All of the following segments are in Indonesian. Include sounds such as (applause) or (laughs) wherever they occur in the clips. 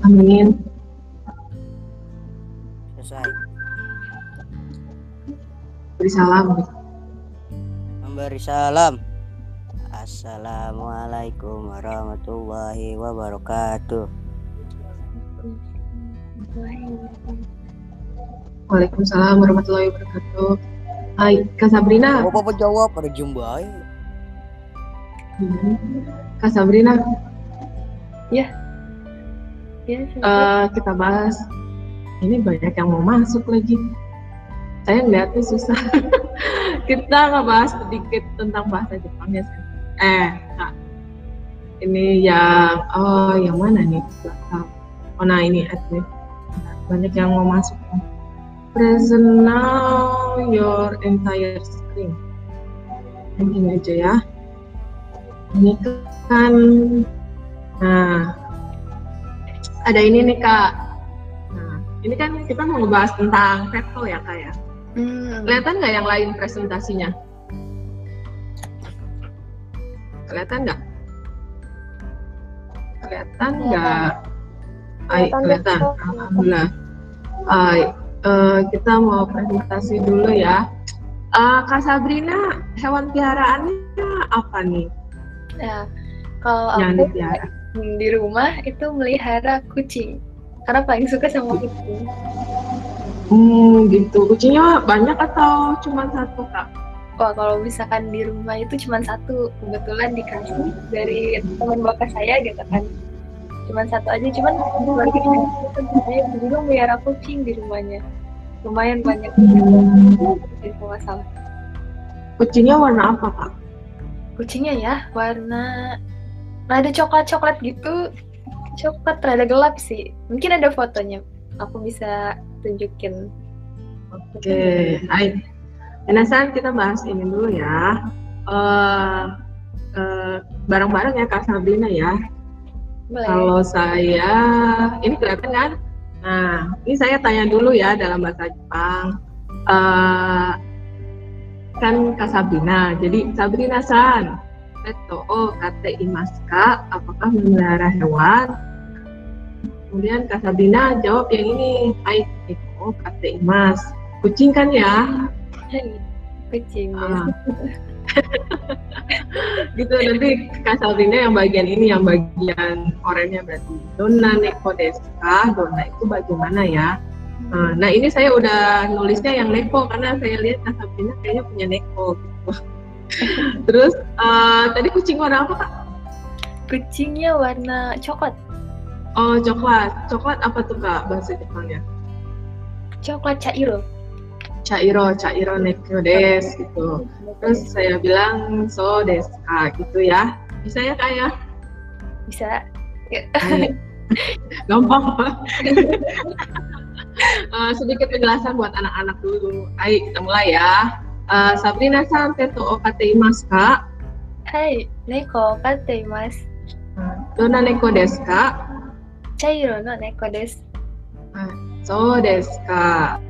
Amin. Selesai. Beri salam. Memberi salam. Assalamualaikum warahmatullahi wabarakatuh. Waalaikumsalam warahmatullahi wabarakatuh. Hai, Kak Sabrina. Apa apa jawab pada jumbai. Kak Sabrina, Ya, eh, kita bahas. Ini banyak yang mau masuk lagi. Saya ngeliatnya susah. (laughs) kita ngebahas sedikit tentang bahasa Jepang ya. Eh, Kak. Ini yang, oh yang mana nih? Oh nah ini admin. Banyak yang mau masuk. Present now your entire screen. Ini aja ya. Ini kan, nah ada ini nih kak. Nah, ini kan kita mau ngebahas tentang veto ya kak ya. Hmm, Kelihatan nggak yang lain presentasinya? Kelihatan nggak? Kelihatan nggak? Ay, kelihatan. Alhamdulillah. Ay, eh, kita mau presentasi dulu ya. Eh, Kak Sabrina, hewan peliharaannya apa nih ya. Kalau yang aku? Di rumah itu melihara kucing. Karena paling suka sama kucing. Hmm, gitu. Kucingnya banyak atau cuma satu kak? Wah, kalau misalkan di rumah itu cuma satu, kebetulan dikasih dari teman bapak saya gitu kan. Cuman satu aja, cuman keluarga saya juga melihara kucing di rumahnya. Lumayan banyak. Jadi kalau nggak salah. Kucingnya warna apa kak? Kucingnya ya warna rada coklat-coklat gitu. Coklat rada gelap sih. Mungkin ada fotonya. Aku bisa tunjukin. Oke, baik. Minasan kita bahas ini dulu ya. Eh, eh, bareng-bareng ya Kak Sabrina ya. Boleh. Kalau saya, ini kelihatan kan? Nah, ini saya tanya dulu ya dalam bahasa Jepang. Eh, kan Kak Sabrina, jadi Sabrina San, Peto o kate imasu ka? Apakah memelihara hewan? Kemudian Kak Sabrina jawab yang ini, Hai, Peto o kate imas. Kucing kan ya? Kucing. Ah. (laughs) gitu nanti Kak Sabrina yang bagian ini yang bagian oranye berarti dona neko desu ka? dona itu bagaimana ya Nah, nah ini saya udah nulisnya yang neko karena saya lihat Kak Sabrina kayaknya punya neko gitu. (laughs) terus eh, tadi kucing warna apa kak? Kucingnya warna coklat. Oh coklat coklat apa tuh kak bahasa Jepangnya? Coklat cairo. Chairo Chairo neko desu gitu terus saya bilang so desu ka gitu ya bisa ya kak ya? Bisa. (laughs) Gampang Pak. (laughs) Eh, sedikit penjelasan buat anak-anak dulu. Ayo kita mulai ya. Eh, Sabrina san teto o kate imasu ka? Hai, neko kate imasu. Dona neko desu ka? Chairo no neko desu. So desu ka.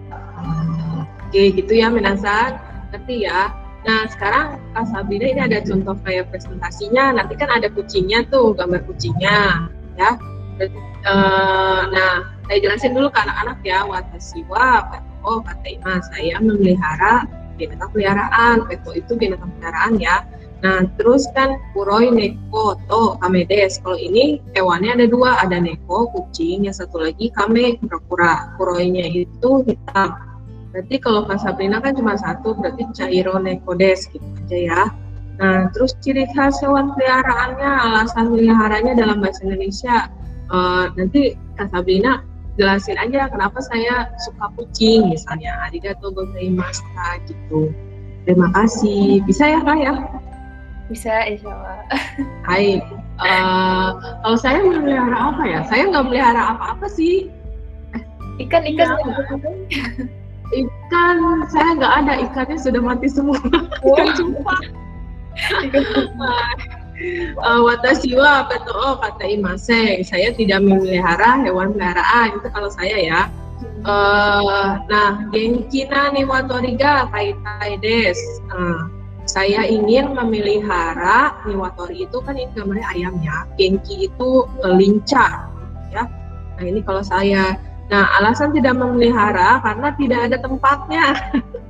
Oke, gitu ya minasan. Ngerti ya. Nah, sekarang Kak Sabrina ini ada contoh kayak presentasinya. Nanti kan ada kucingnya tuh, gambar kucingnya, ya. Eh, nah, saya jelasin dulu ke anak-anak ya. Watashi wa peto kata ima. Saya memelihara binatang peliharaan. Peto itu binatang peliharaan ya. Nah, terus kan kuroi neko to kame desu. Kalau ini hewannya ada dua, ada neko kucing, yang satu lagi kame kura-kura. Kuroinya itu hitam. Berarti kalau Kak Sabrina kan cuma satu, berarti Cairo neko desu gitu aja ya. Nah, terus ciri khas hewan peliharaannya, alasan peliharanya dalam bahasa Indonesia. Eh, nanti Kak Sabrina jelasin aja kenapa saya suka kucing misalnya. Arigatou gozaimasu gitu. Terima kasih. Bisa ya Kak ya? Bisa insya Allah. (laughs) Hai. Eh, kalau saya memelihara apa ya? Saya nggak melihara apa-apa sih. Ikan-ikan. Ikan, saya nggak ada. Ikannya sudah mati semua. (laughs) Ikan cupang. Uh, watashi wa peto o kata imaseng. Saya tidak memelihara hewan peliharaan. Itu kalau saya ya. Uh, nah, genki na ni watoriga kaitai des. Uh, saya ingin memelihara niwatori itu kan ini gambarnya ayamnya, genki itu eh, lincah ya. Nah ini kalau saya, nah alasan tidak memelihara karena tidak ada tempatnya. (laughs)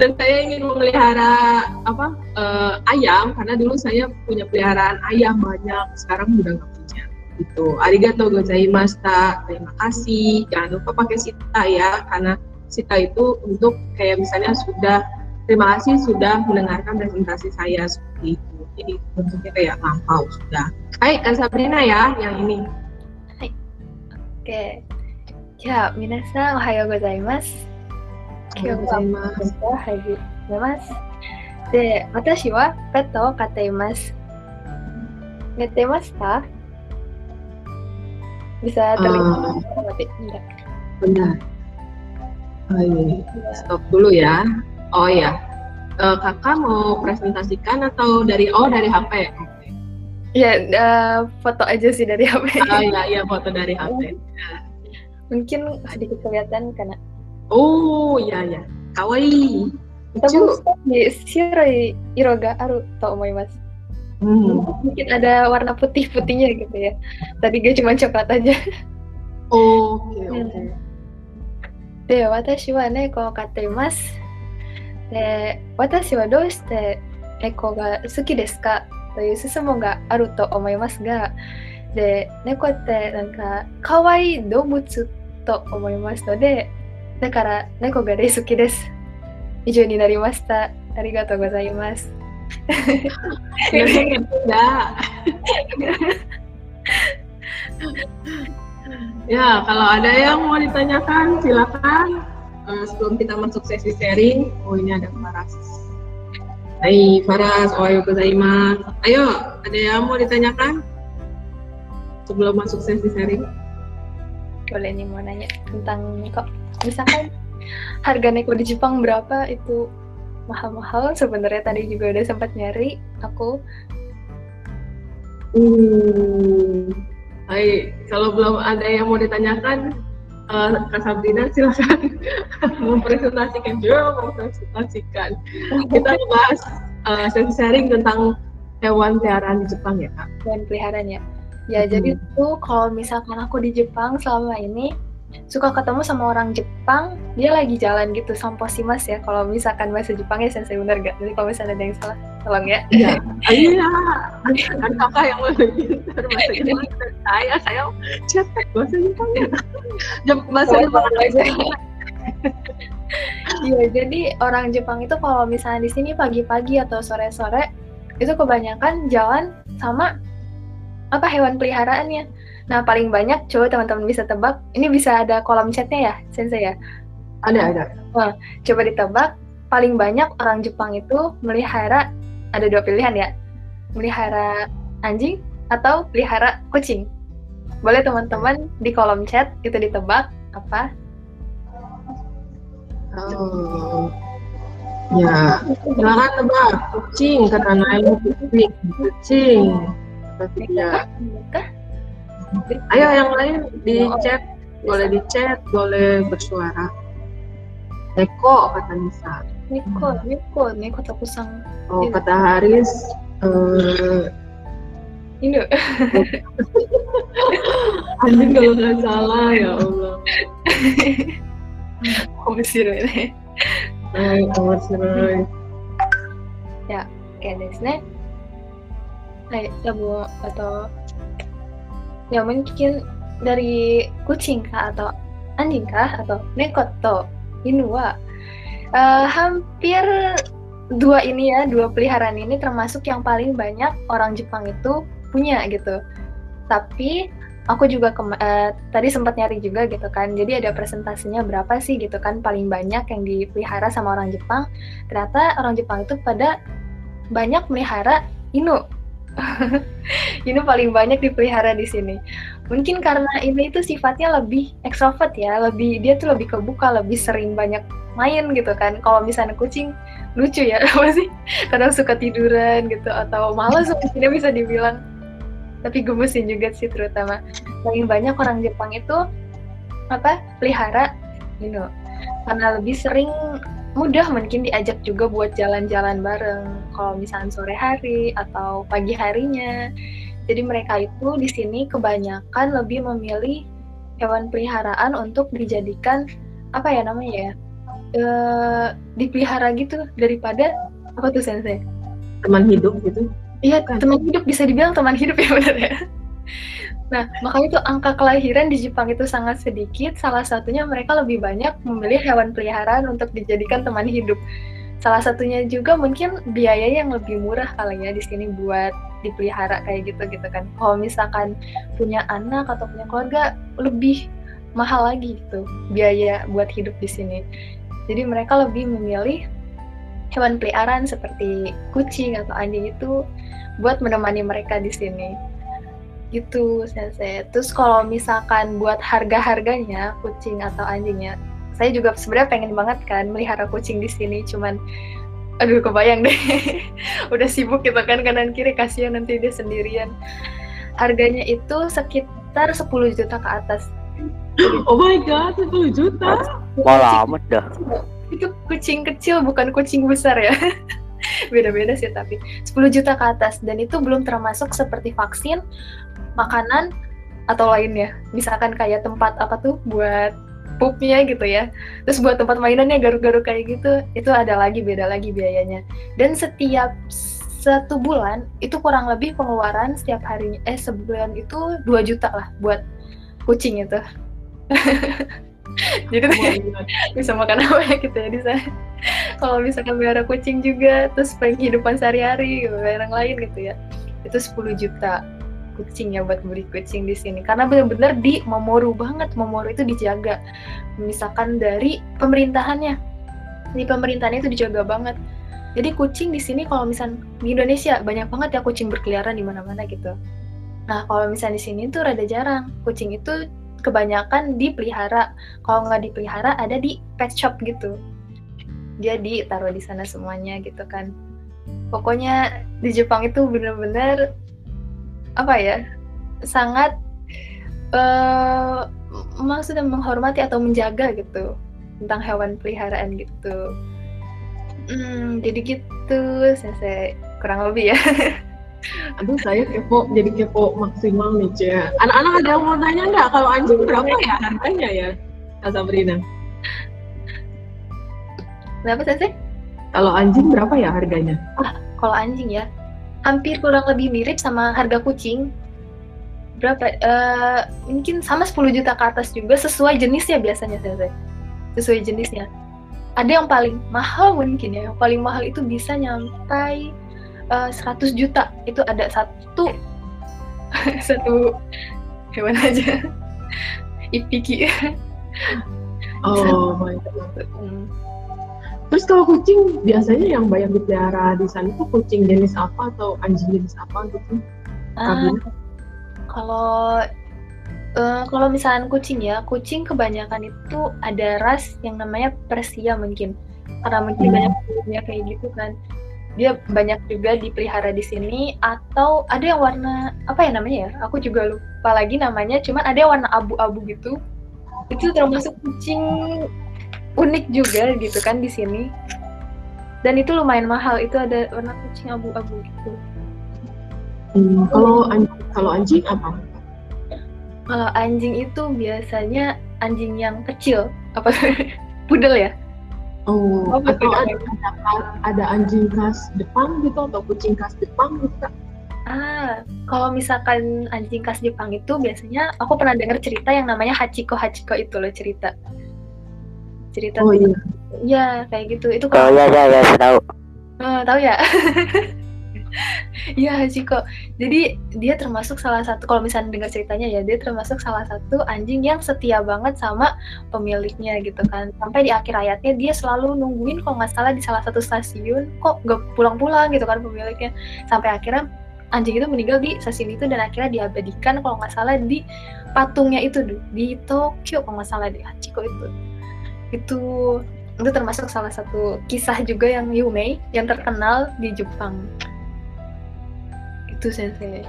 dan saya ingin memelihara apa uh, ayam karena dulu saya punya peliharaan ayam banyak sekarang udah nggak punya gitu. Arigato gozaimashita terima kasih. Jangan lupa pakai sita ya karena sita itu untuk kayak misalnya sudah terima kasih sudah mendengarkan presentasi saya seperti itu. Jadi bentuknya kayak lampau sudah. Hai Kak Sabrina ya yang ini. Hai. Oke. Okay. ya minasan ohayou gozaimasu. 今日はます。を始めます。で、私はペットを飼っています。寝てますか Bisa terlihat mati? Enggak. Benar. Oh, iya. Iya. Stop dulu ya. Oh ya. Eh, kakak mau presentasikan atau dari oh dari HP? Oke. Ya, eh, foto aja sih dari HP. Oh iya iya foto dari HP. Mungkin sedikit kelihatan karena Oh iya iya. Kawaii. 多 Lucu. 分に白い色があると思います。Hmm. Mungkin ada warna putih-putihnya gitu ya. Tadi gue cuma coklat aja. Oke oke. で、私は猫を飼っています。で、私はどうして猫が好きですかという質問があると思いますが、で、猫ってなんか可愛い動物と思いますので、だから猫が大好きです。以上になりました。ありがとうございます。 Ini enggak. Ya, (laughs) kalau ada yang mau ditanyakan, silakan. Eh, sebelum kita masuk sesi sharing, oh ini ada Faras. Hai Faras, ohayo gozaimasu. Ayo, ada yang mau ditanyakan? Sebelum masuk sesi sharing. Boleh nih mau nanya tentang kok misalkan harga neko di Jepang berapa itu mahal-mahal sebenarnya tadi juga udah sempat nyari aku Hmm. Hai, kalau belum ada yang mau ditanyakan, eh, Kak Sabrina silakan (laughs) mempresentasikan juga mempresentasikan. Kita (laughs) membahas eh, sesi sharing tentang hewan peliharaan di Jepang ya Kak. hewan peliharaan ya. Ya Hmm. jadi tuh kalau misalkan aku di Jepang selama ini suka ketemu sama orang Jepang, dia lagi jalan gitu samposimas ya. Kalau misalkan bahasa Jepangnya sensei bener gak? Jadi kalau misalnya ada yang salah, tolong ya. Iya, iya. Kan kakak yang lebih bahasa Jepang saya, saya cetek bahasa Jepang ya. Jep- Bahasa Jepang aja. Iya, jadi orang Jepang itu kalau misalnya di sini pagi-pagi atau sore-sore itu kebanyakan jalan sama apa hewan peliharaannya. Nah, paling banyak coba teman-teman bisa tebak. Ini bisa ada kolom chatnya ya, Sensei ya. ada ada. Coba ditebak, paling banyak orang Jepang itu melihara ada dua pilihan ya. Melihara anjing atau pelihara kucing. Boleh teman-teman di kolom chat itu ditebak apa? Oh. Ya, silakan tebak. Kucing kata Nail kucing. Kucing. Tapi ya. Kah? Ayo yang lain di chat, boleh di chat, boleh bersuara. Neko kata Nisa. Niko, Niko, Niko Takusang. Oh kata Haris. Eh, (laughs) Ini anjing kalau nggak salah ya Allah. (laughs) menyesal ini. Hai, Omar Sirai. Oke, desu ne. Hai, ya bu atau ya mungkin dari kucing kah atau anjing kah atau neko atau inu wa eh, hampir dua ini ya dua peliharaan ini termasuk yang paling banyak orang Jepang itu punya gitu. Tapi aku juga kema- eh, tadi sempat nyari juga gitu kan. Jadi ada presentasinya berapa sih gitu kan paling banyak yang dipelihara sama orang Jepang. Ternyata orang Jepang itu pada banyak melihara inu (laughs) Inu paling banyak dipelihara di sini. Mungkin karena ini itu sifatnya lebih ekstrovert ya, lebih dia tuh lebih kebuka, lebih sering banyak main gitu kan. Kalau misalnya kucing lucu ya, (laughs) apa sih? Kadang suka tiduran gitu atau malas mungkin bisa dibilang. Tapi gemesin juga sih terutama. Paling banyak orang Jepang itu apa? Pelihara Inu. Karena lebih sering mudah mungkin diajak juga buat jalan-jalan bareng kalau misalnya sore hari atau pagi harinya. Jadi mereka itu di sini kebanyakan lebih memilih hewan peliharaan untuk dijadikan apa ya namanya ya? E, dipelihara gitu daripada apa tuh sensei? Teman hidup gitu. Iya, teman hidup bisa dibilang teman hidup ya benar ya. Nah, makanya tuh angka kelahiran di Jepang itu sangat sedikit. Salah satunya mereka lebih banyak memilih hewan peliharaan untuk dijadikan teman hidup. Salah satunya juga mungkin biaya yang lebih murah kali ya di sini buat dipelihara kayak gitu gitu kan. Kalau misalkan punya anak atau punya keluarga lebih mahal lagi gitu biaya buat hidup di sini. Jadi mereka lebih memilih hewan peliharaan seperti kucing atau anjing itu buat menemani mereka di sini gitu sensei terus kalau misalkan buat harga-harganya kucing atau anjingnya saya juga sebenarnya pengen banget kan melihara kucing di sini cuman aduh kebayang deh. (laughs) Udah sibuk gitu kan kanan kiri kasihan nanti dia sendirian. Harganya itu sekitar 10 juta ke atas. Oh my god 10 juta? Malah amat dah. Itu kucing kecil bukan kucing besar ya. (laughs) Beda-beda sih tapi 10 juta ke atas. Dan itu belum termasuk seperti vaksin makanan atau lainnya. Misalkan kayak tempat apa tuh buat pupnya gitu ya. Terus buat tempat mainannya garuk-garuk kayak gitu itu ada lagi beda lagi biayanya. Dan setiap satu bulan itu kurang lebih pengeluaran setiap harinya eh sebulan itu 2 juta lah buat kucing itu. (laughs) Jadi oh bisa makan apa ya (laughs) gitu ya di sana kalau misalkan melihara kucing juga terus penghidupan sehari-hari gitu, yang lain gitu ya. Itu 10 juta kucing ya buat beli kucing di sini. Karena benar-benar di Momoru banget. Momoru itu dijaga. Misalkan dari pemerintahannya. Di pemerintahannya itu dijaga banget. Jadi kucing di sini kalau misal di Indonesia banyak banget ya kucing berkeliaran di mana-mana gitu. Nah kalau misalnya di sini tuh rada jarang. Kucing itu kebanyakan dipelihara. Kalau nggak dipelihara ada di pet shop gitu. Jadi taruh di sana semuanya gitu kan. Pokoknya di Jepang itu bener-bener apa ya sangat uh, maksudnya menghormati atau menjaga gitu tentang hewan peliharaan gitu. Hmm, jadi gitu saya kurang lebih ya. (laughs) Aduh saya kepo jadi kepo maksimal nih Cia. Anak-anak ada yang mau tanya nggak kalau anjing berapa ya harganya ya Kak Sabrina? Kenapa sih? Kalau anjing berapa ya harganya? Ah, kalau anjing ya, hampir kurang lebih mirip sama harga kucing. Berapa? Uh, mungkin sama 10 juta ke atas juga sesuai jenisnya biasanya saya sesuai jenisnya. Ada yang paling mahal mungkin ya yang paling mahal itu bisa nyampai uh, eh, 100 juta. Itu ada satu (laughs) satu hewan aja. (laughs) Ipiki. Oh (laughs) my god. Hmm. Terus kalau kucing biasanya yang banyak dipelihara di sana itu kucing jenis apa atau anjing jenis apa gitu? Uh, kalau uh, kalau misalnya kucing ya, kucing kebanyakan itu ada ras yang namanya Persia mungkin. Karena mungkin hmm. banyak punya kayak gitu kan. Dia banyak juga dipelihara di sini atau ada yang warna apa ya namanya ya? Aku juga lupa lagi namanya, cuman ada yang warna abu-abu gitu. Itu termasuk kucing unik juga gitu kan di sini. Dan itu lumayan mahal. Itu ada warna kucing abu-abu gitu. Hmm, kalau anjing kalau anjing apa? Kalau anjing itu biasanya anjing yang kecil. Apa? (laughs) Pudel ya? Oh, oh atau ada, ada, ada anjing khas Jepang gitu atau kucing khas Jepang gitu kak? Ah, kalau misalkan anjing khas Jepang itu biasanya aku pernah dengar cerita yang namanya Hachiko Hachiko itu loh cerita cerita oh, iya. ya kayak gitu itu kalau oh, ya ya ya tahu uh, tahu ya (laughs) Iya kok Jadi dia termasuk salah satu kalau misalnya dengar ceritanya ya dia termasuk salah satu anjing yang setia banget sama pemiliknya gitu kan. Sampai di akhir hayatnya dia selalu nungguin kalau nggak salah di salah satu stasiun kok nggak pulang-pulang gitu kan pemiliknya. Sampai akhirnya anjing itu meninggal di stasiun itu dan akhirnya diabadikan kalau nggak salah di patungnya itu di Tokyo kalau nggak salah di Hachiko itu itu itu termasuk salah satu kisah juga yang Yume yang terkenal di Jepang. Itu sensei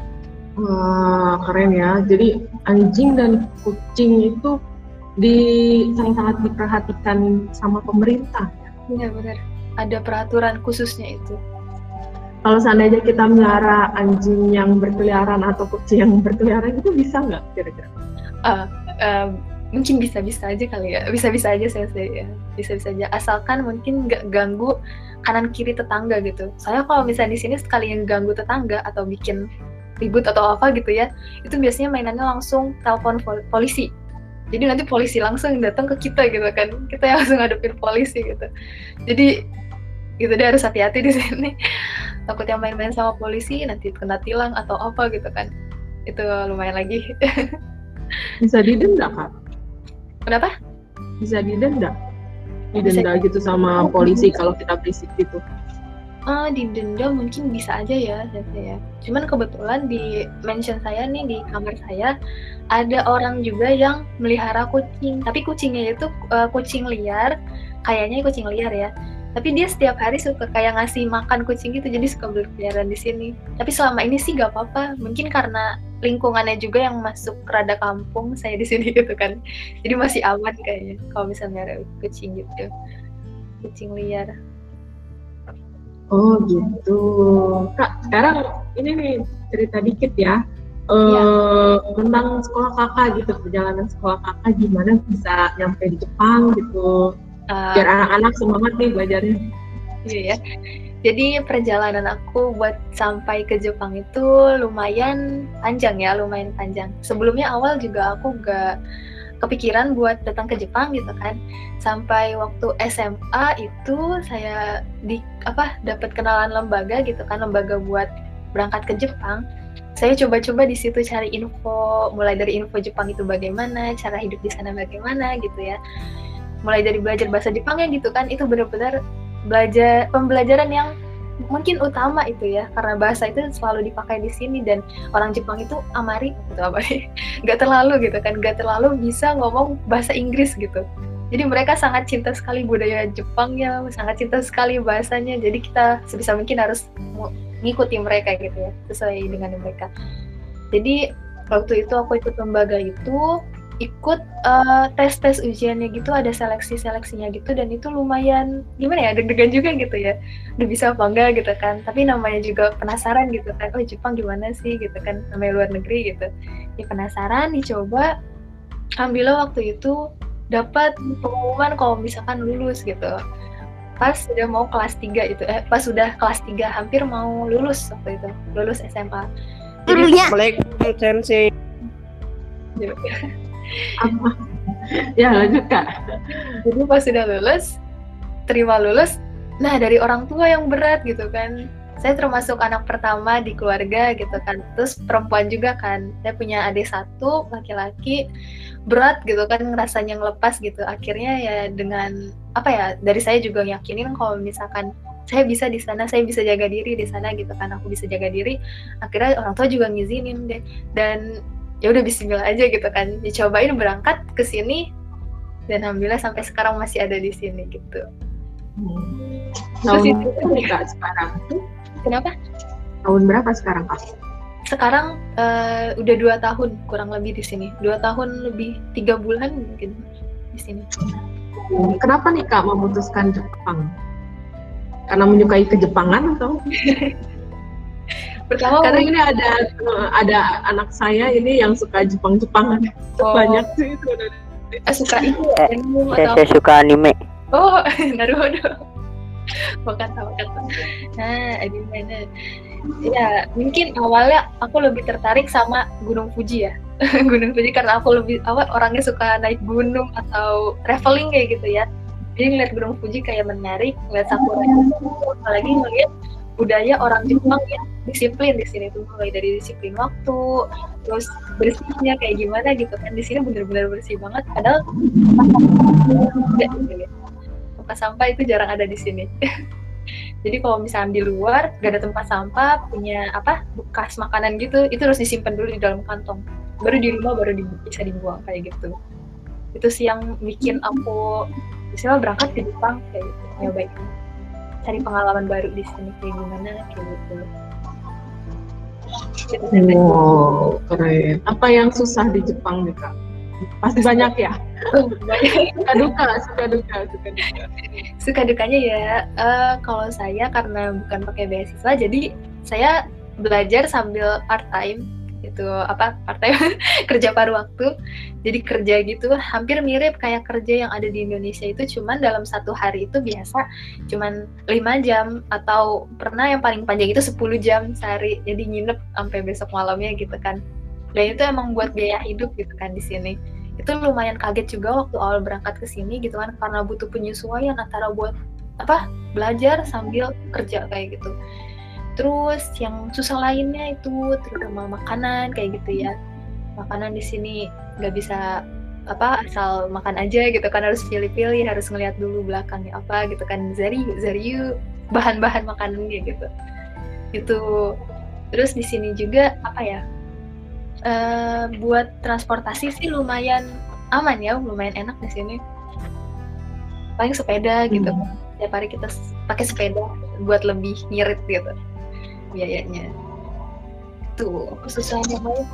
wah keren ya. Jadi anjing dan kucing itu di sangat-sangat diperhatikan sama pemerintah. Benar-benar ada peraturan khususnya itu. Kalau seandainya kita melihara anjing yang berkeliaran atau kucing yang berkeliaran itu bisa nggak kira-kira? Eh, mungkin bisa-bisa aja kali ya. Bisa-bisa aja saya saya ya. bisa-bisa aja. Asalkan mungkin nggak ganggu kanan kiri tetangga gitu. Saya kalau misalnya di sini sekali yang ganggu tetangga atau bikin ribut atau apa gitu ya itu biasanya mainannya langsung telepon pol- polisi. Jadi nanti polisi langsung datang ke kita gitu kan. Kita yang langsung ngadepin polisi gitu. Jadi gitu dia harus hati-hati di sini. (laughs) Takutnya main-main sama polisi nanti kena tilang atau apa gitu kan. Itu lumayan lagi. (laughs) Bisa didenda kak? Kenapa Bisa didenda? Didenda gitu sama polisi kalau kita berisik gitu. Ah, didenda mungkin bisa aja ya, saya. Cuman kebetulan di mention saya nih di kamar saya ada orang juga yang melihara kucing. Tapi kucingnya itu eh, kucing liar, kayaknya kucing liar ya. Tapi dia setiap hari suka kayak ngasih makan kucing gitu, jadi suka berkeliaran di sini. Tapi selama ini sih gak apa-apa. Mungkin karena lingkungannya juga yang masuk rada kampung saya di sini (laughs) gitu kan. Jadi masih aman kayaknya kalau misalnya ada kucing gitu. Kucing liar. Oh gitu. Kak, sekarang ini nih cerita dikit ya. Eh Iya. tentang sekolah kakak gitu, perjalanan sekolah kakak gimana bisa nyampe di Jepang gitu. Ah, Biar anak-anak semangat nih belajarnya. Iya ya. Jadi perjalanan aku buat sampai ke Jepang itu lumayan panjang ya, lumayan panjang. Sebelumnya awal juga aku gak kepikiran buat datang ke Jepang gitu kan. Sampai waktu SMA itu saya di apa dapat kenalan lembaga gitu kan, lembaga buat berangkat ke Jepang. Saya coba-coba di situ cari info, mulai dari info Jepang itu bagaimana, cara hidup di sana bagaimana gitu ya. Mulai dari belajar bahasa Jepangnya gitu kan, itu benar-benar belajar pembelajaran yang mungkin utama itu ya karena bahasa itu selalu dipakai di sini dan orang Jepang itu amari gitu apa (laughs) nggak terlalu gitu kan nggak terlalu bisa ngomong bahasa Inggris gitu. Jadi mereka sangat cinta sekali budaya Jepangnya sangat cinta sekali bahasanya. Jadi kita sebisa mungkin harus ngikuti mereka gitu ya sesuai dengan mereka. Jadi waktu itu aku ikut lembaga itu ikut eh, tes-tes ujiannya gitu ada seleksi-seleksinya gitu dan itu lumayan gimana ya deg-degan juga gitu ya. Udah bisa apa enggak gitu kan. Tapi namanya juga penasaran gitu kan. Oh Jepang gimana sih gitu kan namanya luar negeri gitu. Ya penasaran dicoba. Alhamdulillah waktu itu dapat pengumuman kalau misalkan lulus gitu. Pas sudah mau kelas 3 itu eh pas sudah kelas 3 hampir mau lulus waktu itu lulus SMA jadi Assalamualaikum Sensei. Ya lanjut kak. jadi pas sudah lulus terima lulus nah dari orang tua yang berat gitu kan. Saya termasuk anak pertama di keluarga gitu kan. Terus perempuan juga kan. Saya punya adik satu laki-laki berat gitu kan ngerasanya ngelepas gitu. Akhirnya ya dengan apa ya dari saya juga yakinin kalau misalkan saya bisa di sana saya bisa jaga diri di sana gitu kan. Aku bisa jaga diri. Akhirnya orang tua juga ngizinin deh. Dan ya udah Bismillah aja gitu kan dicobain berangkat ke sini dan alhamdulillah sampai sekarang masih ada di sini gitu Tahun Terus berapa sekarang? kenapa Tahun berapa sekarang kak? sekarang eh, udah dua tahun kurang lebih di sini dua tahun lebih tiga bulan mungkin di sini Kenapa nih kak memutuskan Jepang? Karena menyukai kejepangan atau? (laughs) pertama Karena ini ada ada anak saya ini yang suka Jepang-Jepangan Oh. (laughs) banyak sih itu. eh, suka itu Eh, anime Saya, saya suka anime. oh (laughs) Naruto Wakata Wakata nah anime nah. ya mungkin awalnya aku lebih tertarik sama Gunung Fuji ya (laughs) Gunung Fuji karena aku lebih awal orangnya suka naik gunung atau traveling kayak gitu ya jadi ngeliat Gunung Fuji kayak menarik ngeliat sakura apalagi ngeliat budaya orang Jepang yang disiplin di sini tuh mulai dari disiplin waktu terus bersihnya kayak gimana gitu kan. Di sini bener-bener bersih banget padahal ya tempat sampah itu jarang ada di sini. (laughs) Jadi kalau misalnya di luar gak ada tempat sampah punya apa bekas makanan gitu itu harus disimpan dulu di dalam kantong. Baru di rumah baru di- bisa dibuang kayak gitu. Itu sih yang bikin aku misalnya berangkat ke Jepang kayak gitu nyobain cari pengalaman baru di sini kayak gimana kayak gitu. Wow, keren. Apa yang susah di Jepang nih kak? Pasti banyak ya. Oh, (laughs) banyak. Suka duka, suka duka, suka duka. suka dukanya ya eh, kalau saya karena bukan pakai beasiswa jadi saya belajar sambil part time itu apa part time (laughs) kerja paruh waktu. Jadi kerja gitu hampir mirip kayak kerja yang ada di Indonesia itu cuman dalam satu hari itu biasa cuman lima jam atau pernah yang paling panjang itu 10 jam sehari. Jadi nginep sampai besok malamnya gitu kan. Dan itu emang buat biaya hidup gitu kan di sini. Itu lumayan kaget juga waktu awal berangkat ke sini gitu kan karena butuh penyesuaian antara buat apa belajar sambil kerja kayak gitu terus yang susah lainnya itu terutama makanan kayak gitu ya. Makanan di sini nggak bisa apa asal makan aja gitu kan harus pilih-pilih harus ngeliat dulu belakangnya apa gitu kan. Zari zari bahan-bahan makanannya gitu. Itu terus di sini juga apa ya eh, buat transportasi sih lumayan aman ya lumayan enak di sini. Paling sepeda gitu. Hmm. tiap hari kita pakai sepeda buat lebih ngirit gitu biayanya. Tuh kesusahannya banyak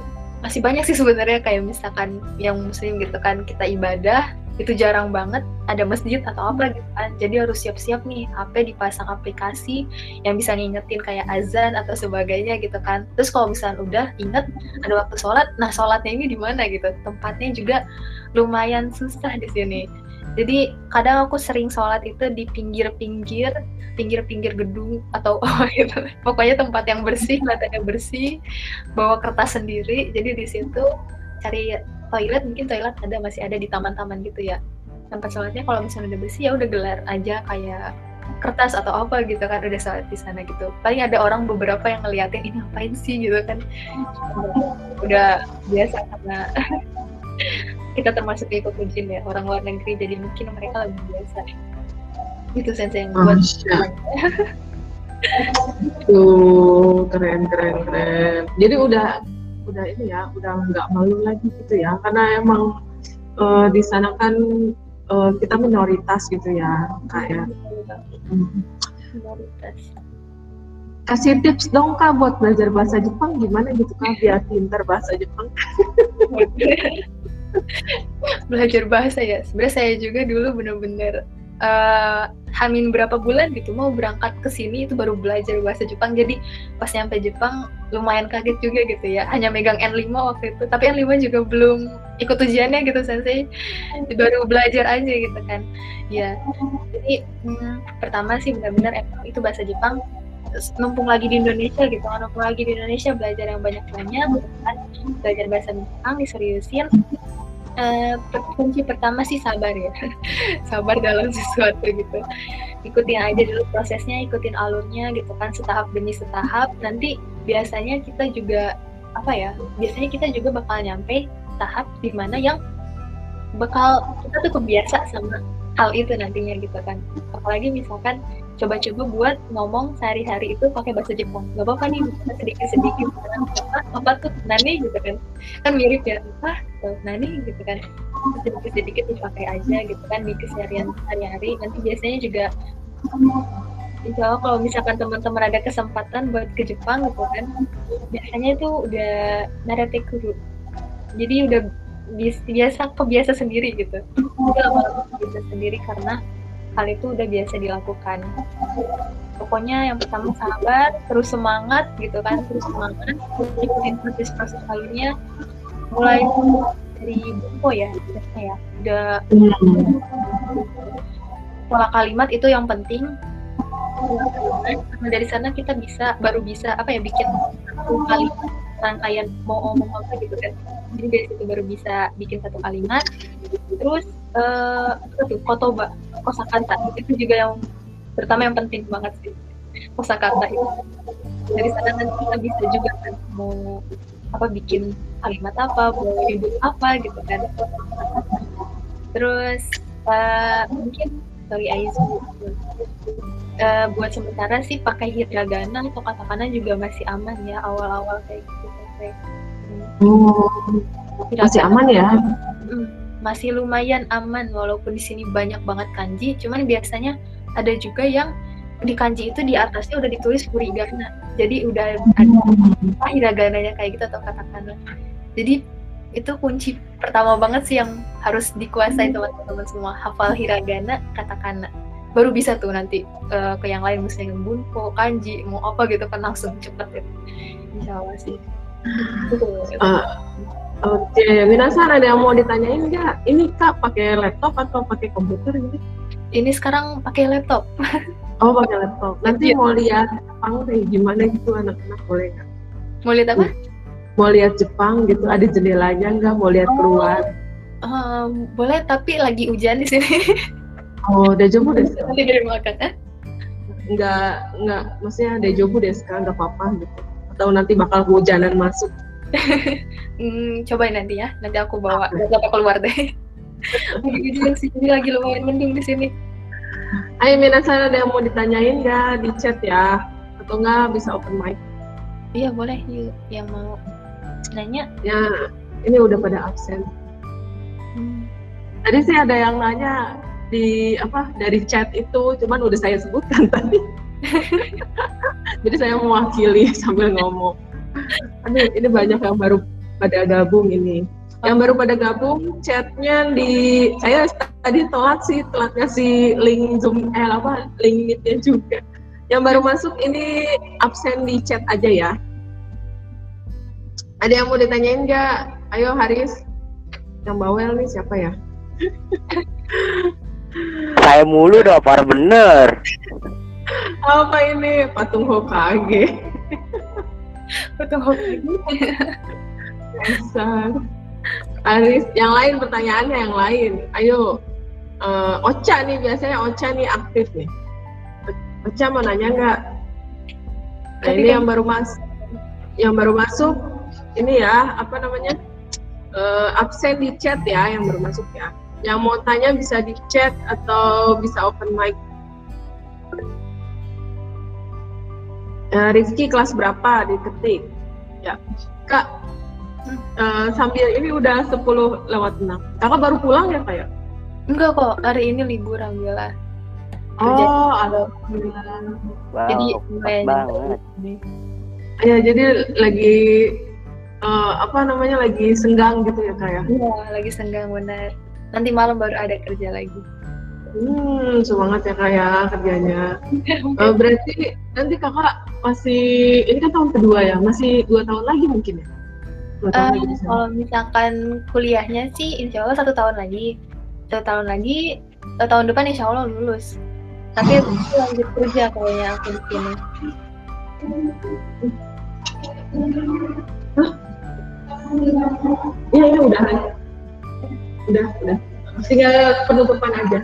masih banyak sih sebenarnya kayak misalkan yang muslim gitu kan kita ibadah itu jarang banget ada masjid atau apa gitu kan. Jadi harus siap-siap nih HP dipasang aplikasi yang bisa ngingetin kayak azan atau sebagainya gitu kan. Terus kalau misalnya udah inget ada waktu sholat nah sholatnya ini di mana gitu? Tempatnya juga lumayan susah di sini jadi kadang aku sering sholat itu di pinggir-pinggir pinggir-pinggir gedung atau (laughs) apa gitu. Pokoknya tempat yang bersih lantainya bersih bawa kertas sendiri. Jadi di situ cari toilet mungkin toilet ada masih ada di taman-taman gitu ya. Tempat sholatnya kalau misalnya udah bersih ya udah gelar aja kayak kertas atau apa gitu kan udah sholat di sana gitu. Paling ada orang beberapa yang ngeliatin ini ngapain sih? gitu kan. Udah biasa karena kita termasuk ikut ujian ya orang luar negeri jadi mungkin mereka lebih biasa itu sensei yang buat. Tuh, keren, keren, keren. Jadi udah, udah ini ya, udah nggak malu lagi gitu ya, karena emang eh, di sana kan eh, kita minoritas gitu ya, kayak. hmm. minoritas Kasih tips dong kak buat belajar bahasa Jepang. Gimana gitu kak biar pintar bahasa Jepang. (laughs) belajar bahasa ya. Sebenarnya saya juga dulu bener-bener eh, hamin berapa bulan gitu mau berangkat ke sini itu baru belajar bahasa Jepang. Jadi pas nyampe Jepang lumayan kaget juga gitu ya. Hanya megang N5 waktu itu. Tapi N5 juga belum ikut ujiannya gitu sensei. Baru belajar aja gitu kan. Ya. Jadi hmm, pertama sih benar-benar itu bahasa Jepang numpung lagi di Indonesia gitu. Kan numpung lagi di Indonesia belajar yang banyak-banyak belajar bahasa Jepang diseriusin. Per- kunci pertama sih sabar ya. (laughs) Sabar dalam sesuatu gitu. Ikutin aja dulu prosesnya ikutin alurnya gitu kan setahap demi setahap. Nanti biasanya kita juga apa ya biasanya kita juga bakal nyampe tahap di mana yang bakal kita tuh kebiasa sama hal itu nantinya gitu kan. Apalagi misalkan coba-coba buat ngomong sehari-hari itu pakai bahasa Jepang. Gak apa-apa nih sedikit-sedikit apa, apa tuh nani gitu kan. Kan mirip ya apa tuh nani gitu kan. Sedikit-sedikit dipakai aja gitu kan di keseharian sehari-hari. Nanti biasanya juga Insya Allah kalau misalkan teman-teman ada kesempatan buat ke Jepang gitu kan biasanya itu udah narate kuru jadi udah biasa kebiasa sendiri gitu. Udah lama-lama kebiasa sendiri karena hal itu udah biasa dilakukan. Pokoknya yang pertama sabar terus semangat gitu kan terus semangat. Ikutin proses-proses lainnya. Mulai dari buku ya ya. Udah pola kalimat itu yang penting. Karena dari sana kita bisa baru bisa apa ya bikin satu kalimat rangkaian mau ngomong apa gitu kan. Jadi dari situ baru bisa bikin satu kalimat. Terus eh tuh kotoba kosakata itu juga yang pertama yang penting banget sih. Kosakata itu. Dari sana nanti kita bisa juga kan mau apa bikin kalimat apa mau nyebut apa gitu kan. Terus eh, mungkin sorry Aizu Eh, buat sementara sih pakai hiragana atau katakana juga masih aman ya awal-awal kayak gitu kayak Oh, masih aman ya? Mm, masih lumayan aman walaupun di sini banyak banget kanji. Cuman biasanya ada juga yang di kanji itu di atasnya udah ditulis furigana jadi udah ada apa hiragananya kayak gitu atau katakana. Jadi itu kunci pertama banget sih yang harus dikuasai teman-teman semua. Hafal hiragana katakana. Baru bisa tuh nanti uh, ke yang lain misalnya bunpo kanji mau apa gitu kan langsung cepet ya. Insya Allah sih. Uh, Oke, okay. Minasan ada yang mau ditanyain nggak? Ini kak pakai laptop atau pakai komputer gitu? Ini sekarang pakai laptop. oh pakai laptop. Nanti ya. mau lihat Jepang kayak gimana gitu anak-anak boleh nggak? Mau lihat apa? Mau lihat Jepang gitu, ada jendelanya nggak? Mau lihat oh. keluar? Um, boleh, tapi lagi hujan di sini. oh, dejobu deh. Nanti dari makan, eh? Nggak, nggak, maksudnya dejobu deh sekarang nggak apa-apa gitu. Atau nanti bakal hujanan masuk (laughs) hmm, cobain nanti ya. Nanti aku bawa bapak keluar deh. (laughs) Lagi sini lagi lumayan mendung di sini. Ayo saya ada yang mau ditanyain nggak di chat ya? Atau nggak bisa open mic? Iya boleh yuk yang mau nanya. Ya ini udah pada absen. Hmm. Tadi sih ada yang nanya di apa dari chat itu, cuman udah saya sebutkan tadi. (laughs) Jadi saya mewakili sambil ngomong. Aduh, ini banyak yang baru pada gabung ini. Yang baru pada gabung, chatnya di saya tadi telat sih, telat ngasih link zoom eh apa link meetnya juga. Yang baru masuk ini absen di chat aja ya. Ada yang mau ditanyain nggak? Ayo Haris, yang bawel nih siapa ya? Saya mulu dong, par bener. Apa ini patung Hokage? Foto Dasar. Aris, yang lain pertanyaannya yang lain. Ayo, uh, Ocha nih biasanya Ocha nih aktif nih. Ocha mau nanya nggak? Nah ini kan... yang baru masuk, yang baru masuk ini ya apa namanya uh, absen di chat ya yang baru masuk ya. Yang mau tanya bisa di chat atau bisa open mic uh, Rizky kelas berapa diketik? Ya. Kak uh, sambil ini udah 10 lewat 6 kakak baru pulang ya kak ya? Enggak kok hari ini libur alhamdulillah. Oh alhamdulillah. Wow, jadi banget. ya jadi lagi uh, apa namanya lagi senggang gitu ya kak ya? Iya lagi senggang benar. Nanti malam baru ada kerja lagi Hmm, semangat ya kak ya kerjanya. uh, (laughs) berarti nanti kakak masih ini kan tahun kedua ya, masih dua tahun lagi mungkin ya? Dua tahun uh, lagi kalau misalkan kuliahnya sih, insya Allah satu tahun lagi, satu tahun lagi, satu tahun depan insya Allah lulus. Tapi aku lanjut kerja kayaknya aku di sini. Ya, ya udah, udah, udah. Tinggal penutupan aja.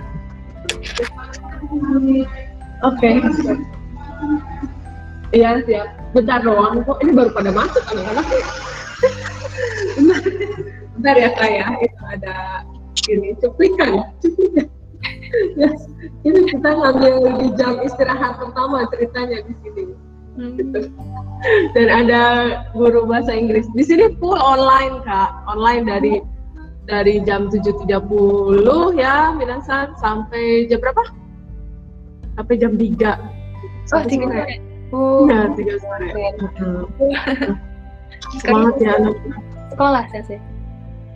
Oke. Iya siap. Bentar doang kok. Ini baru pada masuk anak-anak. (laughs) Bentar ya kak ya. Itu ada ini cuplikan. cuplikan. ya, ini kita ngambil di jam istirahat pertama ceritanya di sini. Hmm. Dan ada guru bahasa Inggris. Di sini full online kak, online dari dari jam 7.30 ya minasan sampai jam berapa? Sampai jam 3 oh, 3 sore. Oh. Ya, 3 sore. Semangat ya anak. Sekolah saya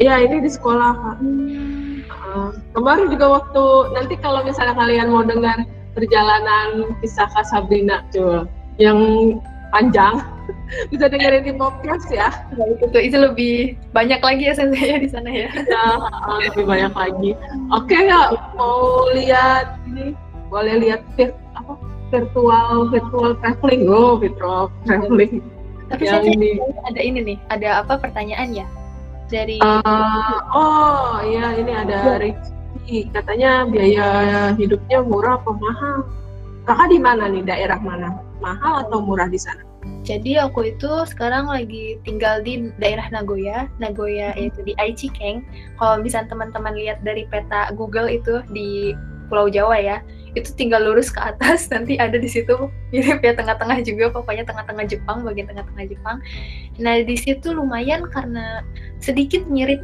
Iya, ini di sekolah Kak. Uh, kemarin juga waktu nanti kalau misalnya kalian mau dengar perjalanan kisah Kak Sabrina coba yang panjang bisa dengerin di podcast ya. Nah, itu tuh itu lebih banyak lagi ya saya di sana ya. Ya, lebih banyak lagi. Oke okay, ya, mau lihat ini boleh lihat vir, apa virtual virtual traveling oh virtual traveling. Tapi yang saya ini ada ini nih, ada apa pertanyaan ya dari uh, oh iya ini ada ya. Ricky katanya biaya hidupnya murah apa mahal? Kakak di mana nih daerah mana? Mahal atau murah di sana? Jadi aku itu sekarang lagi tinggal di daerah Nagoya, Nagoya hmm. yaitu di Aichikeng. Kalau misalnya teman-teman lihat dari peta Google itu di Pulau Jawa ya, itu tinggal lurus ke atas (laughs) nanti ada di situ mirip ya tengah-tengah juga pokoknya tengah-tengah Jepang bagian tengah-tengah Jepang. Nah di situ lumayan karena sedikit mirip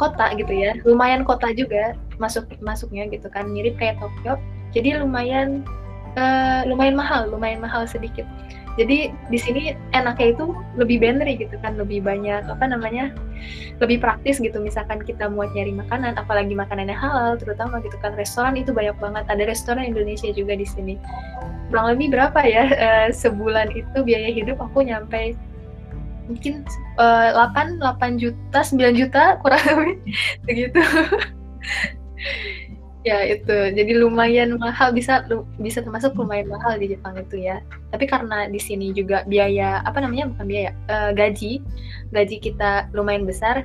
kota gitu ya, lumayan kota juga masuk masuknya gitu kan mirip kayak Tokyo. Jadi lumayan uh, lumayan mahal, lumayan mahal sedikit. Jadi di sini enaknya itu lebih beneri gitu kan lebih banyak apa namanya lebih praktis gitu. Misalkan kita mau nyari makanan apalagi makanannya halal terutama gitu kan. Restoran itu banyak banget. Ada restoran Indonesia juga di sini. Kurang lebih berapa ya uh, sebulan itu biaya hidup aku nyampe mungkin uh, 8 8 juta 9 juta kurang lebih (laughs) begitu ya itu. Jadi lumayan mahal bisa bisa termasuk lumayan mahal di Jepang itu ya. Tapi karena di sini juga biaya apa namanya bukan biaya uh, gaji gaji kita lumayan besar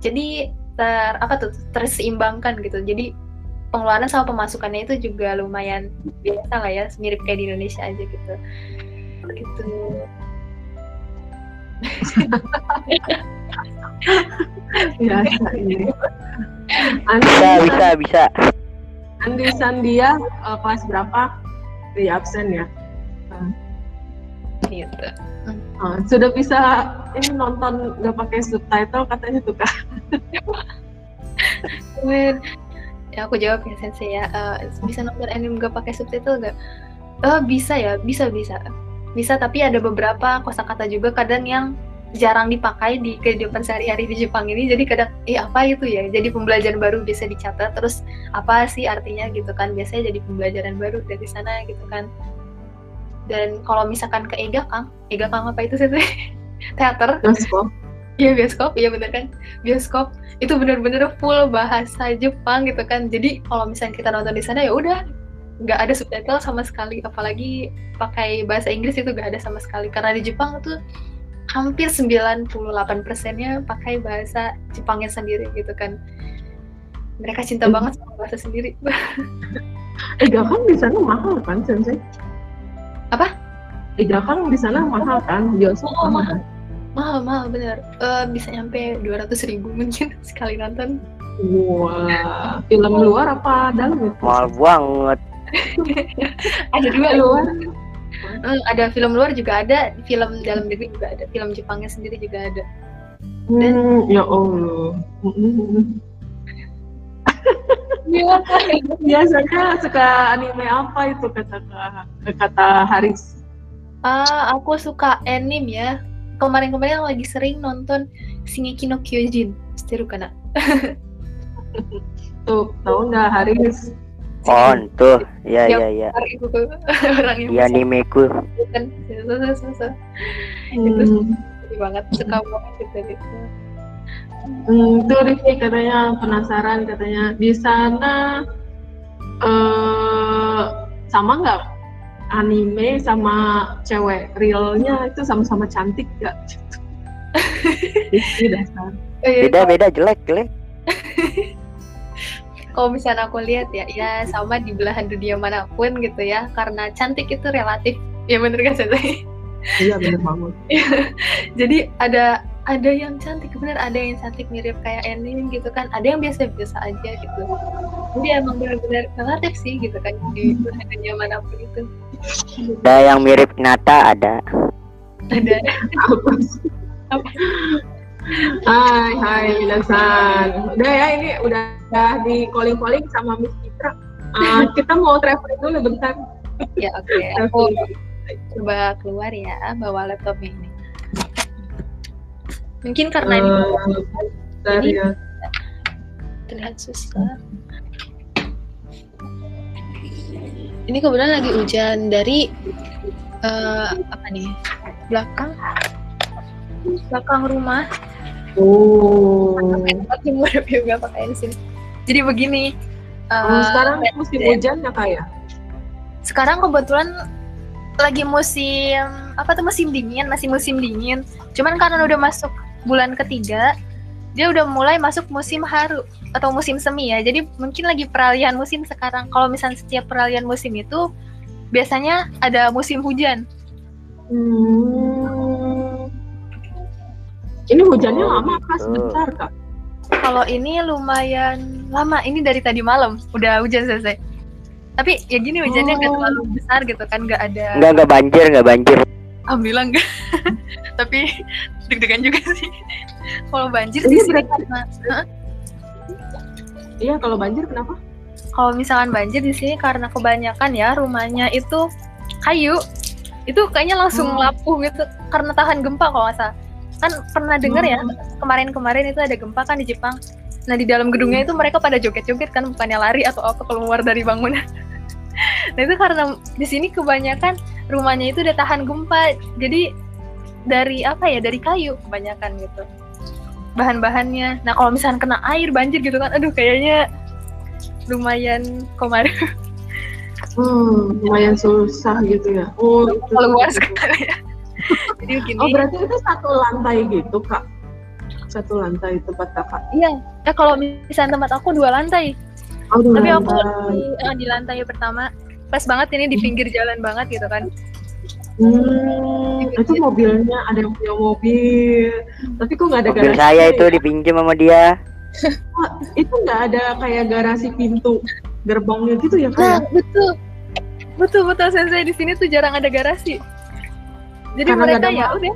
jadi ter apa tuh terseimbangkan gitu. Jadi pengeluaran sama pemasukannya itu juga lumayan biasa lah ya mirip kayak di Indonesia aja gitu. Gitu. (laughs) Biasa ini bisa bisa bisa Andi Sandia uh, kelas berapa? Di absen ya. Uh. Gitu. Uh, sudah bisa ini nonton nggak pakai subtitle katanya tuh kak. ya aku jawab ya sensei ya. Uh, bisa nonton anime nggak pakai subtitle nggak? Uh, bisa ya, bisa bisa. Bisa tapi ada beberapa kosakata juga kadang yang jarang dipakai di kehidupan sehari-hari di Jepang ini. Jadi kadang eh apa itu ya? Jadi pembelajaran baru bisa dicatat terus apa sih artinya? Gitu kan. Biasanya jadi pembelajaran baru dari sana gitu kan. Dan kalau misalkan ke Ega Kang Ega Kang apa itu sih (laughs) teater. Bioskop. Iya bioskop. Iya bener kan? Bioskop. Itu bener-bener full bahasa Jepang gitu kan. Jadi kalau misalnya kita nonton di sana ya udah. Nggak ada subtitle sama sekali. Apalagi pakai bahasa Inggris itu nggak ada sama sekali. Karena di Jepang tuh hampir 98 persennya pakai bahasa Jepangnya sendiri gitu kan. Mereka cinta hmm. banget sama bahasa sendiri. Ega kan di sana mahal kan sensei? Apa? Ega kan di sana mahal kan? Bioskop oh, mahal. mahal mahal bener. Uh, bisa nyampe 200 ribu mungkin (laughs) sekali nonton. Wah film luar apa dalam itu? Mahal banget. (laughs) Ada dua luar (laughs) Hmm, ada film luar juga ada, film dalam negeri juga ada, film Jepangnya sendiri juga ada. Dan hmm, ya Allah. Ya, (laughs) biasanya suka anime apa itu kata kata Haris? Ah, aku suka anime ya. Kemarin-kemarin lagi sering nonton Shingeki no Kyojin. Seru kana? (laughs) Tuh, tahu nggak Haris? Oh, tuh. Ya, ya, ya. Orang yang Iya, animeku. Kan, hmm. Itu banget suka banget gitu. Hmm, tuh Rifki katanya penasaran katanya di sana eh sama nggak anime sama cewek realnya itu sama-sama cantik gak? dasar. (laughs) Beda beda jelek jelek (laughs) kalau misalnya aku lihat ya ya sama di belahan dunia mana pun gitu ya karena cantik itu relatif. Ya bener kan saya iya bener banget. (laughs) Jadi ada ada yang cantik bener. Ada yang cantik mirip kayak Enin gitu kan. Ada yang biasa-biasa aja gitu. Jadi emang benar-benar relatif sih gitu kan di belahan dunia mana pun itu. Ada yang mirip Nata ada. Ada. (laughs) Apa? Hai, hai Minasan. Udah ya ini udah, udah di calling calling sama Miss Citra. Uh, (laughs) kita mau traveling dulu bentar. Ya oke. Okay. (laughs) Aku coba keluar ya bawa laptopnya ini. Mungkin karena uh, ini, ini ya. terlihat susah. Ini kebetulan lagi hujan dari uh, apa nih belakang belakang rumah Oh. Timur juga pakai sini. Jadi begini. Uh, sekarang musim hujan ya kak ya? Sekarang kebetulan lagi musim apa tuh musim dingin, masih musim dingin. Cuman karena udah masuk bulan ketiga, dia udah mulai masuk musim haru atau musim semi ya. Jadi mungkin lagi peralihan musim sekarang. Kalau misalnya setiap peralihan musim itu biasanya ada musim hujan. Hmm. Ini hujannya oh, lama kak, sebentar kak? Kalau ini lumayan lama, ini dari tadi malam udah hujan selesai. Tapi ya gini hujannya nggak oh. terlalu besar gitu kan, nggak ada. Nggak nggak banjir, nggak banjir. Alhamdulillah enggak. (laughs) Tapi deg-degan juga sih. Kalau banjir ini sih karena. Iya, kalau banjir kenapa? Kalau misalkan banjir di sini karena kebanyakan ya rumahnya itu kayu itu kayaknya langsung Oh. lapuh gitu karena tahan gempa kalau nggak salah kan pernah denger ya kemarin-kemarin itu ada gempa kan di Jepang. Nah di dalam gedungnya itu mereka pada joget-joget kan bukannya lari atau apa keluar dari bangunan. (laughs) Nah itu karena di sini kebanyakan rumahnya itu udah tahan gempa. Jadi dari apa ya dari kayu kebanyakan gitu. Bahan-bahannya. Nah kalau misalnya kena air banjir gitu kan aduh kayaknya lumayan kemarin (laughs) Hmm, lumayan susah gitu ya. Oh, itu. Keluar sekali ya jadi begini Oh, berarti itu satu lantai gitu, Kak. Satu lantai tempat Kakak. iya ya kalau misalnya tempat aku dua lantai Oh, dua tapi aku lantai. di, eh, di lantai pertama pas banget ini di pinggir jalan banget gitu kan Hmm, itu mobilnya ada yang punya mobil. Tapi kok nggak ada Mobil garasi? saya itu ya? dipinjam sama dia. itu nggak ada kayak garasi pintu gerbangnya gitu ya nah kayak betul betul betul sensei di sini tuh jarang ada garasi jadi Karena mereka ya udah.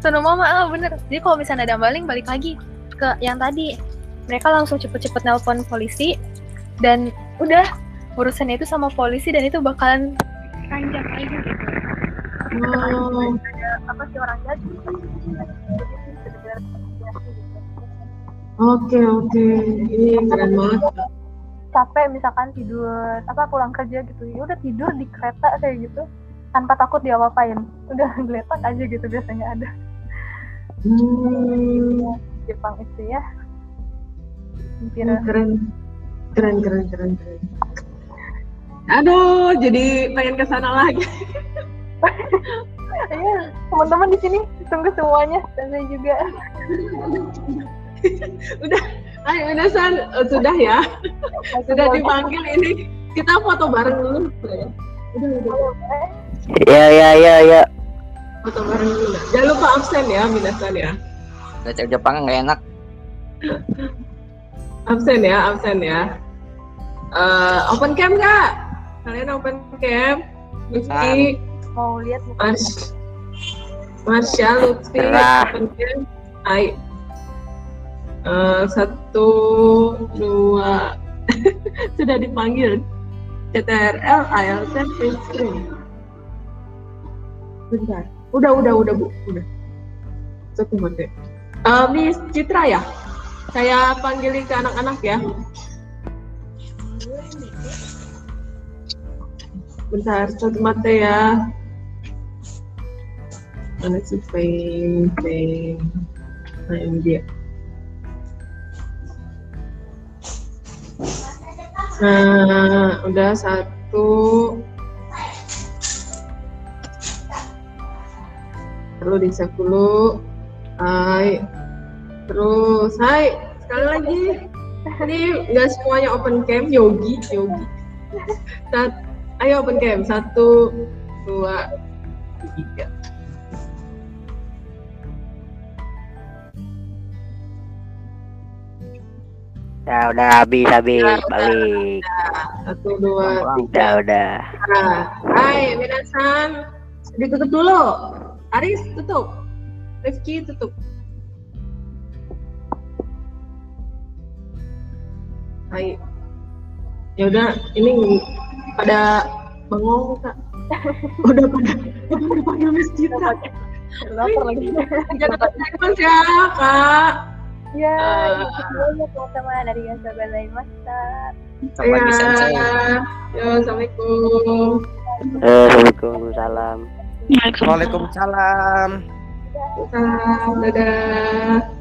Sono mama ah bener. Jadi kalau misalnya ada maling balik lagi ke yang tadi. Mereka langsung cepet-cepet nelpon polisi dan udah urusannya itu sama polisi dan itu bakalan ranjang aja gitu. Oh, apa sih orang jadi oke oke. Ini keren banget capek misalkan tidur apa pulang kerja gitu. Ya udah tidur di kereta kayak gitu tanpa takut dia apain udah (laughs) geletak aja gitu biasanya ada. Hmm, Jepang itu ya. Hampir. Keren. Keren keren keren keren. Aduh jadi pengen ke sana lagi. (laughs) Iya, teman-teman di sini tunggu semuanya dan saya juga (laughs) ayo Minasan Eh, sudah ya. Sudah dipanggil ini. Kita foto bareng dulu. Ya. udah. Udah Ya ya ya ya. foto bareng dulu jangan lupa absen ya Minasan ya. Baca Jepang nggak enak. absen ya absen ya. Eh, open cam kak kalian open cam? Lutfi? Mau lihat muka Mars Marsha Lutfi open cam. Hai Eh, satu dua. (laughs) Sudah dipanggil. CTRL ALT print screen bentar. Udah udah udah bu. Udah. Satu menit. Eh, Miss Citra ya? Saya panggilin ke anak-anak ya. Bentar satu mata ya. Mana sih peng nah ini dia. Nah udah satu perlu dicek dulu hai. Terus hai. Sekali lagi. Ini nggak semuanya open cam yogi yogi. Sat, ayo open cam satu dua tiga. Ya udah habis habis. balik. satu dua tiga. Udah. Udah. Nah, hai minasan. Ditutup dulu Aris tutup. Rifki tutup. Hai. Ya udah ini pada bengong kak. (laughs) Udah pada udah dipanggil masjid kak lapar lagi. jangan terus ya kak. Ya Eh. itu teman-teman dari yang sebelah masa Sama lagi sensei. ya Yo, assalamualaikum. Assalamualaikum salam. Waalaikumsalam. Salam, dadah